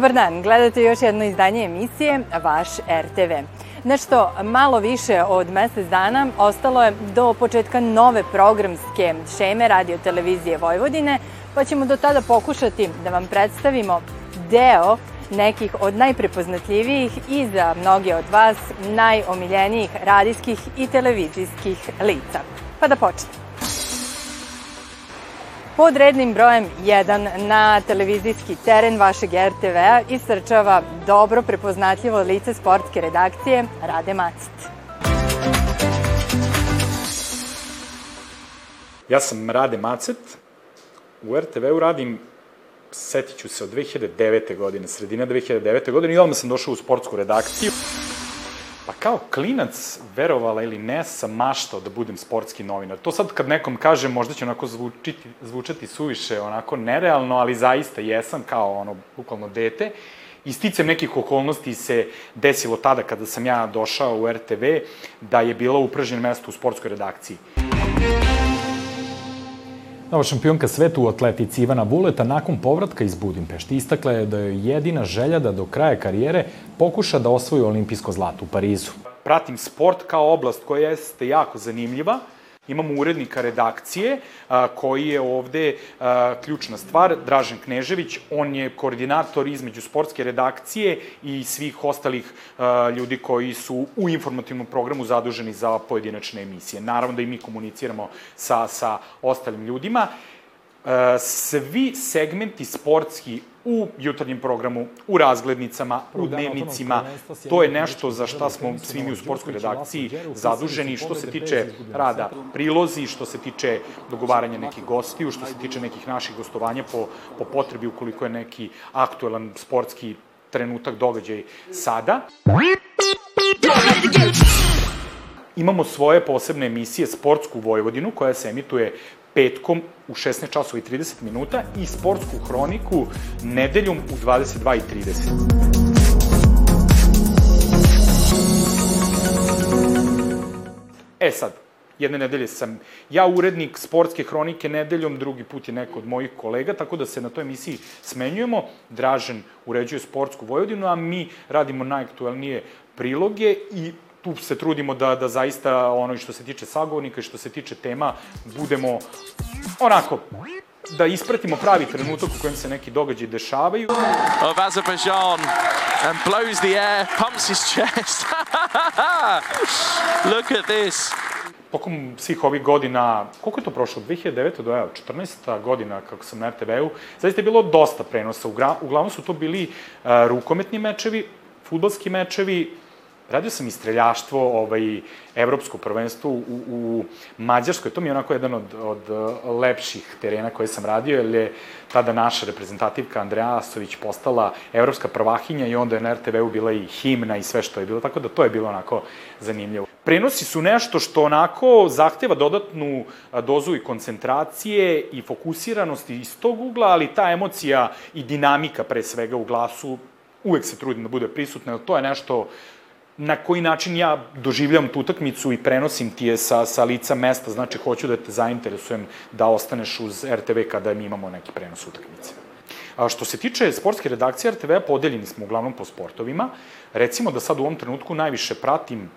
Dobar dan, gledate još jedno izdanje emisije Vaš RTV. Nešto malo više od mesec dana ostalo je do početka nove programske šeme radio televizije Vojvodine, pa ćemo do tada pokušati da vam predstavimo deo nekih od najprepoznatljivijih i za mnoge od vas najomiljenijih radijskih i televizijskih lica. Pa da počnemo. Pod rednim brojem 1 na televizijski teren vašeg RTV-a isrčava dobro prepoznatljivo lice sportske redakcije Rade Macit. Ja sam Rade Macet, u RTV-u radim, setit ću se, od 2009. godine, sredina 2009. godine i odmah sam došao u sportsku redakciju. Pa kao klinac, verovala ili ne, sam maštao da budem sportski novinar. To sad kad nekom kažem, možda će onako zvučiti, zvučati suviše, onako nerealno, ali zaista jesam kao ono, bukvalno dete. I sticam nekih okolnosti se desilo tada kada sam ja došao u RTV, da je bilo upražnjeno mesto u sportskoj redakciji. Nova šampionka sveta u atletici Ivana Vuleta nakon povratka iz Budimpešti istakla je da je jedina želja da do kraja karijere pokuša da osvoji olimpijsko zlato u Parizu. Pratim sport kao oblast koja jeste jako zanimljiva, Imamo urednika redakcije a, koji je ovde a, ključna stvar, Dražen Knežević, on je koordinator između sportske redakcije i svih ostalih a, ljudi koji su u informativnom programu zaduženi za pojedinačne emisije. Naravno da i mi komuniciramo sa, sa ostalim ljudima. Svi segmenti sportski u jutarnjem programu, u razglednicama, u dnevnicima. To je nešto za šta smo svi mi u sportskoj redakciji zaduženi što se tiče rada prilozi, što se tiče dogovaranja nekih gostiju, što se tiče nekih naših gostovanja po, po potrebi ukoliko je neki aktuelan sportski trenutak, događaj sada. Imamo svoje posebne emisije Sportsku Vojvodinu koja se emituje petkom u 16 časova i 30 minuta i sportsku hroniku nedeljom u 22 i 30. E sad, jedne nedelje sam ja urednik sportske hronike nedeljom, drugi put je neko od mojih kolega, tako da se na toj emisiji smenjujemo. Dražen uređuje sportsku Vojvodinu, a mi radimo najaktuelnije priloge i tu se trudimo da, da zaista ono što se tiče sagovornika i što se tiče tema budemo onako da ispratimo pravi trenutak u kojem se neki događaji dešavaju. Of Azerbaijan and blows the air, pumps his chest. Look at this. Tokom svih ovih godina, koliko je to prošlo? 2009. do evo, 14. godina kako sam na RTV-u, zaista je bilo dosta prenosa. Uglavnom su to bili uh, rukometni mečevi, futbalski mečevi, radio sam i streljaštvo, ovaj, evropsko prvenstvo u, u Mađarskoj, to mi je onako jedan od, od lepših terena koje sam radio, jer je tada naša reprezentativka Andreja Asović postala evropska prvahinja i onda je na RTV-u bila i himna i sve što je bilo, tako da to je bilo onako zanimljivo. Prenosi su nešto što onako zahteva dodatnu dozu i koncentracije i fokusiranosti iz tog ugla, ali ta emocija i dinamika pre svega u glasu uvek se trudim da bude prisutna, jer to je nešto na koji način ja doživljam tu utakmicu i prenosim ti je sa, sa lica mesta, znači hoću da te zainteresujem da ostaneš uz RTV kada mi imamo neki prenos utakmice. A što se tiče sportske redakcije RTV-a, podeljeni smo uglavnom po sportovima. Recimo da sad u ovom trenutku najviše pratim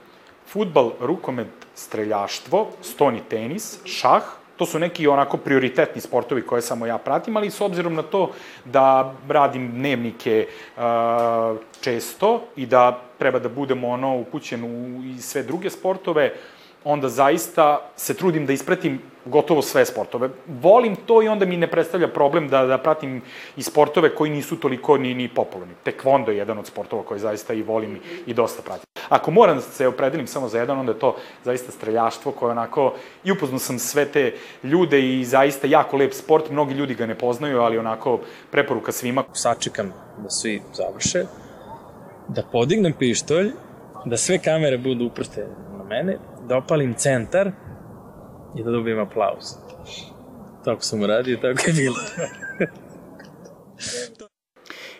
futbal, rukomet, streljaštvo, stoni tenis, šah, to su neki onako prioritetni sportovi koje samo ja pratim, ali s obzirom na to da radim dnevnike uh, često i da treba da budemo ono upućen u i sve druge sportove, onda zaista se trudim da ispratim gotovo sve sportove. Volim to i onda mi ne predstavlja problem da, da pratim i sportove koji nisu toliko ni, ni popularni. Tekvondo je jedan od sportova koji zaista i volim i, i dosta pratim. Ako moram da se opredelim samo za jedan, onda je to zaista streljaštvo koje onako, i upoznao sam sve te ljude i zaista jako lep sport, mnogi ljudi ga ne poznaju, ali onako preporuka svima. Sačekam da svi završe, da podignem pištolj, da sve kamere budu uprte na mene, da opalim centar i da dobijem aplauz. Tako sam uradio, tako je bilo.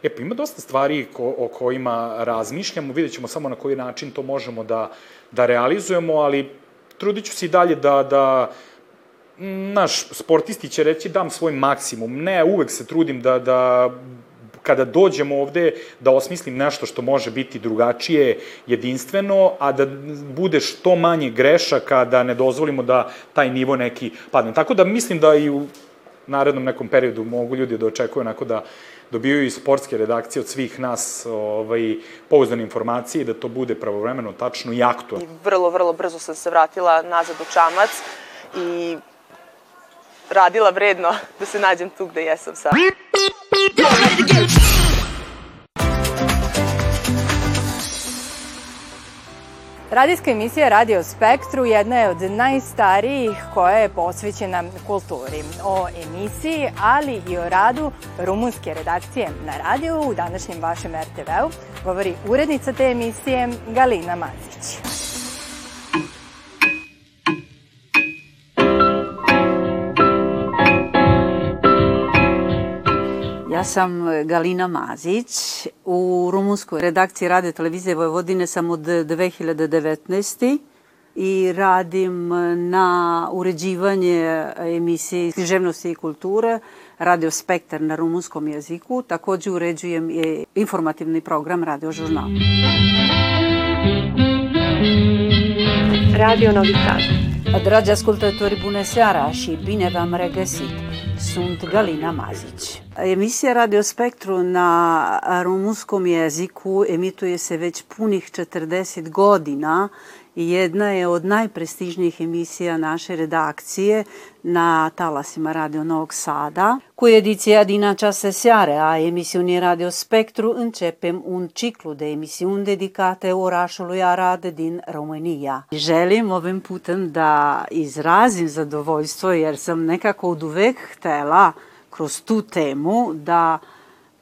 E, pa ima dosta stvari ko, o kojima razmišljamo, vidjet ćemo samo na koji način to možemo da, da realizujemo, ali trudit ću se i dalje da, da naš sportisti će reći dam svoj maksimum. Ne, uvek se trudim da, da kada dođemo ovde da osmislim nešto što može biti drugačije, jedinstveno, a da bude što manje grešaka, da ne dozvolimo da taj nivo neki padne. Tako da mislim da i u narednom nekom periodu mogu ljudi da očekuju onako da dobijaju i sportske redakcije od svih nas ovaj, pouzdane informacije i da to bude pravovremeno, tačno i aktualno. Vrlo, vrlo brzo sam se vratila nazad u Čamac i radila vredno da se nađem tu gde jesam sad. Radijska emisija Radio Spektru jedna je od najstarijih koja je posvećena kulturi. O emisiji, ali i o radu rumunske redakcije na radiju u današnjem vašem RTV-u govori urednica te emisije Galina Mazić. Sam e, Galina Mazić. U rumunskoj redakciji Radio Televizije Vojvodine sam od 2019 i radim na uređivanje emisije književnosti i kulture Radio Spektar na rumunskom jeziku. Takođe uređujem i informativni program Radio Žurnal. Radio Novi Sad. Dragi ascultători, bună seara și bine v-am regăsit! Sunt Galina Mazić. Emisija Radio Spektru na rumunskom jeziku emituje se već punih 40 godina i jedna je od najprestižnijih emisija naše redakcije na talasima Radio Novog Sada. Cu ediția din această seară a emisiunii Radio Spectru începem un ciclu de emisiuni dedicate orașului Arad din România. Želim ovim putem da izrazim zadovoljstvo jer sam nekako od uvek htela kroz tu temu da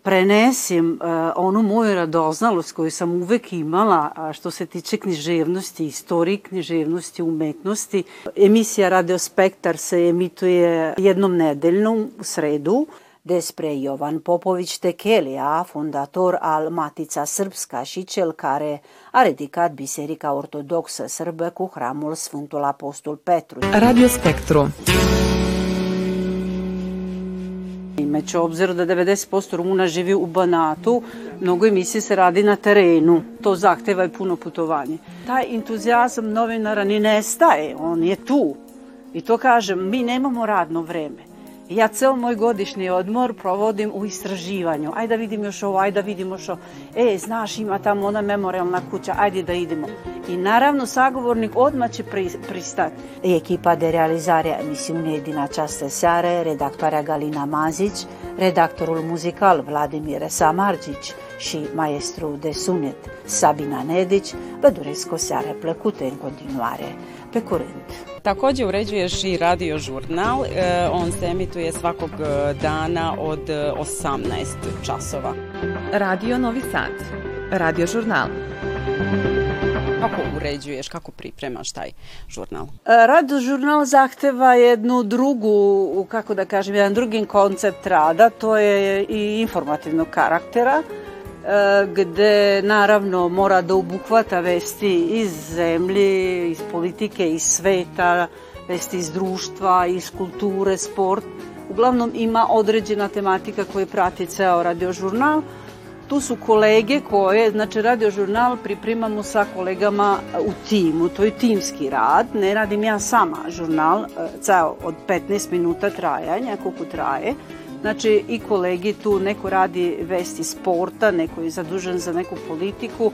prenesim uh, onu moju radoznalost koju sam uvek imala a što se tiče književnosti, istoriji književnosti, umetnosti. Emisija Radio Spektar se emituje jednom nedeljnom u sredu despre Jovan Popović Tekelija, fundator al Matica Srpska și cel care a ridicat Biserica Ortodoxă Sârbă cu hramul Sfântul Apostol Petru. Radio Spektru. Imajući obziru da 90% Rumuna živi u Banatu, mnogo emisije se radi na terenu. To zahteva i puno putovanje. Taj entuzijazam novinara ni nestaje, on je tu. I to kažem, mi nemamo radno vreme. Ja ceo moj godišnji odmor provodim u istraživanju. Ajde da vidim još ovo, ajde da vidimo što. E, znaš, ima tamo ona memorialna kuća, ajde da idemo. I naravno, sagovornik odmah će pri, pristati. Echipa de realizare a emisiunii din această seară, redactoarea Galina Mazici, redactorul muzical Vladimir Samargici și maestru de sunet Sabina Nedici, vă doresc o seară plăcută în continuare. Pe curând! Takođe uređuješ i radio žurnal, e, on se emituje svakog e, dana od 18 časova. Radio Novi Sad. Radio žurnal. Kako uređuješ, kako pripremaš taj žurnal? Radio žurnal zahteva jednu drugu, kako da kažem, jedan drugi koncept rada, to je i informativnog karaktera gde naravno mora da obuhvata vesti iz zemlje, iz politike, iz sveta, vesti iz društva, iz kulture, sport. Uglavnom ima određena tematika koja prati ceo radiožurnal. Tu su kolege koje, znači radiožurnal pripremamo sa kolegama u timu, to je timski rad, ne radim ja sama žurnal, ceo od 15 minuta trajanja, koliko traje, Znači i kolegi tu, neko radi vesti sporta, neko je zadužen za neku politiku,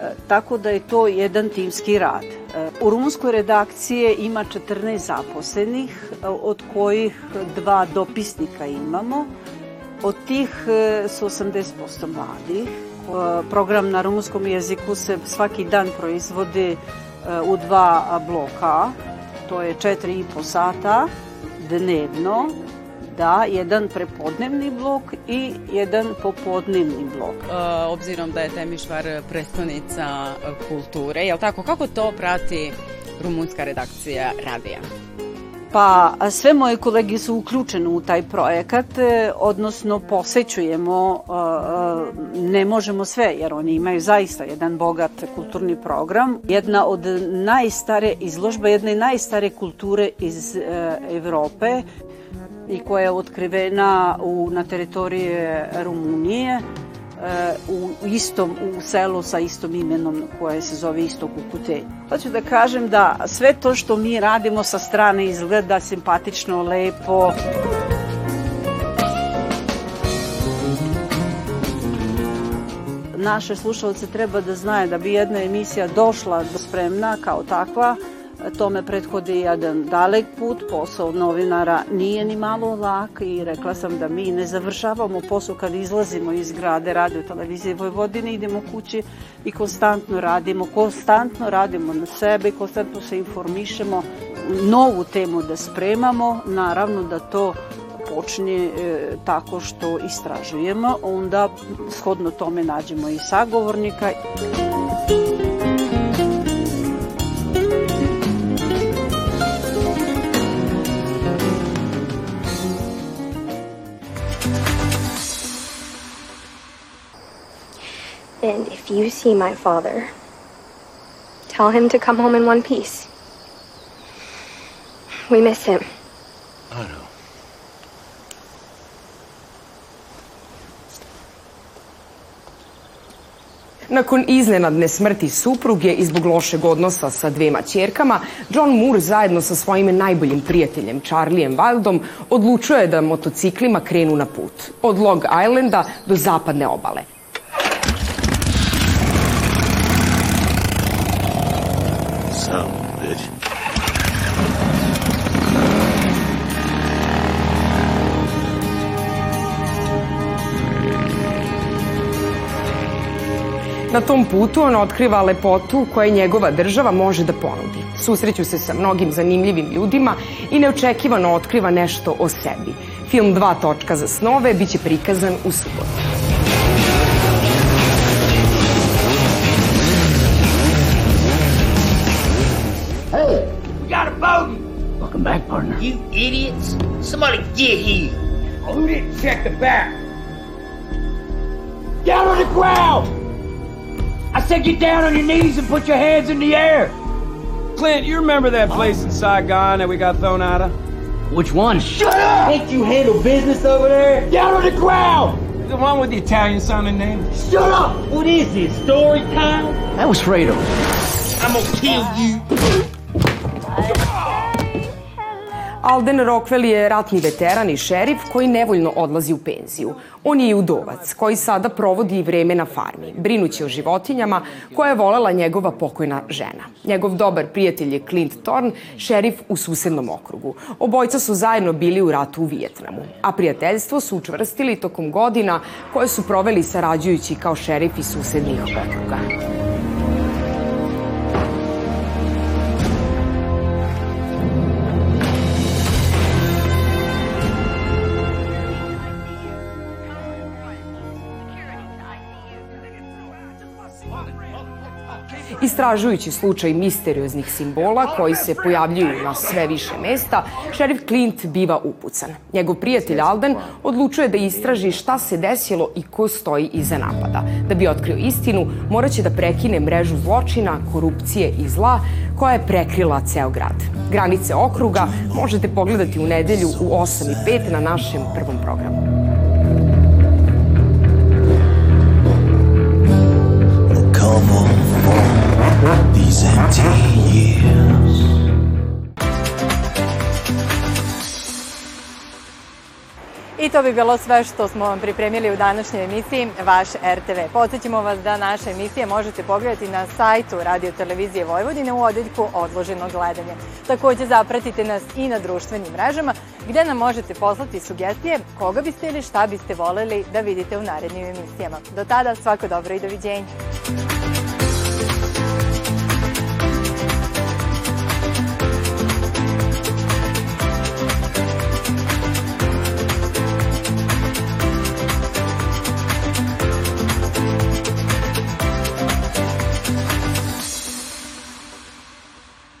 e, tako da je to jedan timski rad. E, u rumunskoj redakcije ima 14 zaposlenih, e, od kojih dva dopisnika imamo. Od tih su 80% mladih. Program na rumunskom jeziku se svaki dan proizvodi u dva bloka, to je 4,5 sata dnevno da jedan prepodnevni blok i jedan popodnevni blok. E, obzirom da je Temišvar predstavnica kulture, je li tako? Kako to prati rumunska redakcija radija? Pa sve moje kolege su uključene u taj projekat, e, odnosno posećujemo, e, ne možemo sve jer oni imaju zaista jedan bogat kulturni program. Jedna od najstare izložba, jedne najstare kulture iz Evrope i koja je otkrivena u, na teritorije Rumunije u istom u selu sa istom imenom koje se zove isto Kukutelj. Hoću da kažem da sve to što mi radimo sa strane izgleda simpatično, lepo. Naše slušalce treba da znaju da bi jedna emisija došla do spremna kao takva, Tome prethodi jedan dalek put, posao novinara nije ni malo lak i rekla sam da mi ne završavamo posao kad izlazimo iz grade radio televizije Vojvodine, idemo kući i konstantno radimo, konstantno radimo na sebe, konstantno se informišemo, novu temu da spremamo, naravno da to počinje e, tako što istražujemo, onda shodno tome nađemo i sagovornika. And if you see my father, tell him to come home in one piece. We miss him. I know. Nakon iznenadne smrti supruge i zbog lošeg odnosa sa dvema ćerkama, John Moore zajedno sa svojim najboljim prijateljem Charlijem Wildom odlučuje da motociklima krenu na put. Od Long Islanda do zapadne obale. Na tom putu on otkriva lepotu koje njegova država može da ponudi. Susreću se sa mnogim zanimljivim ljudima i neočekivano otkriva nešto o sebi. Film Dva točka za snove biće prikazan u subotu. Hey, we got a bogey. Welcome back, partner. You idiots. Somebody get here. Oh, who didn't check the back? Down on the ground! I said get down on your knees and put your hands in the air. Clint, you remember that place in Saigon that we got thrown out of? Which one? Shut up! Can't you handle business over there? Down on the ground! The one with the Italian sounding name? Shut up! What is this, story time? That was Fredo. I'm gonna kill you. Alden Rockwell je ratni veteran i šerif koji nevoljno odlazi u penziju. On je i udovac koji sada provodi vreme na farmi, brinući o životinjama koja je volela njegova pokojna žena. Njegov dobar prijatelj je Clint Thorne, šerif u susednom okrugu. Obojca su zajedno bili u ratu u Vijetnamu, a prijateljstvo su učvrstili tokom godina koje su proveli sarađujući kao šerif iz susednih okruga. Istražujući slučaj misterioznih simbola koji se pojavljuju na sve više mesta, šerif Clint biva upucan. Njegov prijatelj Alden odlučuje da istraži šta se desilo i ko stoji iza napada. Da bi otkrio istinu, moraće da prekine mrežu zločina, korupcije i zla koja je prekrila ceo grad. Granice okruga možete pogledati u nedelju u 8.05 na našem prvom programu. come on these empty years. I to bi bilo sve što smo vam pripremili u današnjoj emisiji Vaš RTV. Podsećamo vas da naše emisije možete pogledati na sajtu Radio Televizije Vojvodine u odeljku Odloženo gledanje. Takođe zapratite nas i na društvenim mrežama gde nam možete poslati sugestije koga biste ili šta biste voleli da vidite u narednim emisijama. Do tada svako dobro i doviđenja.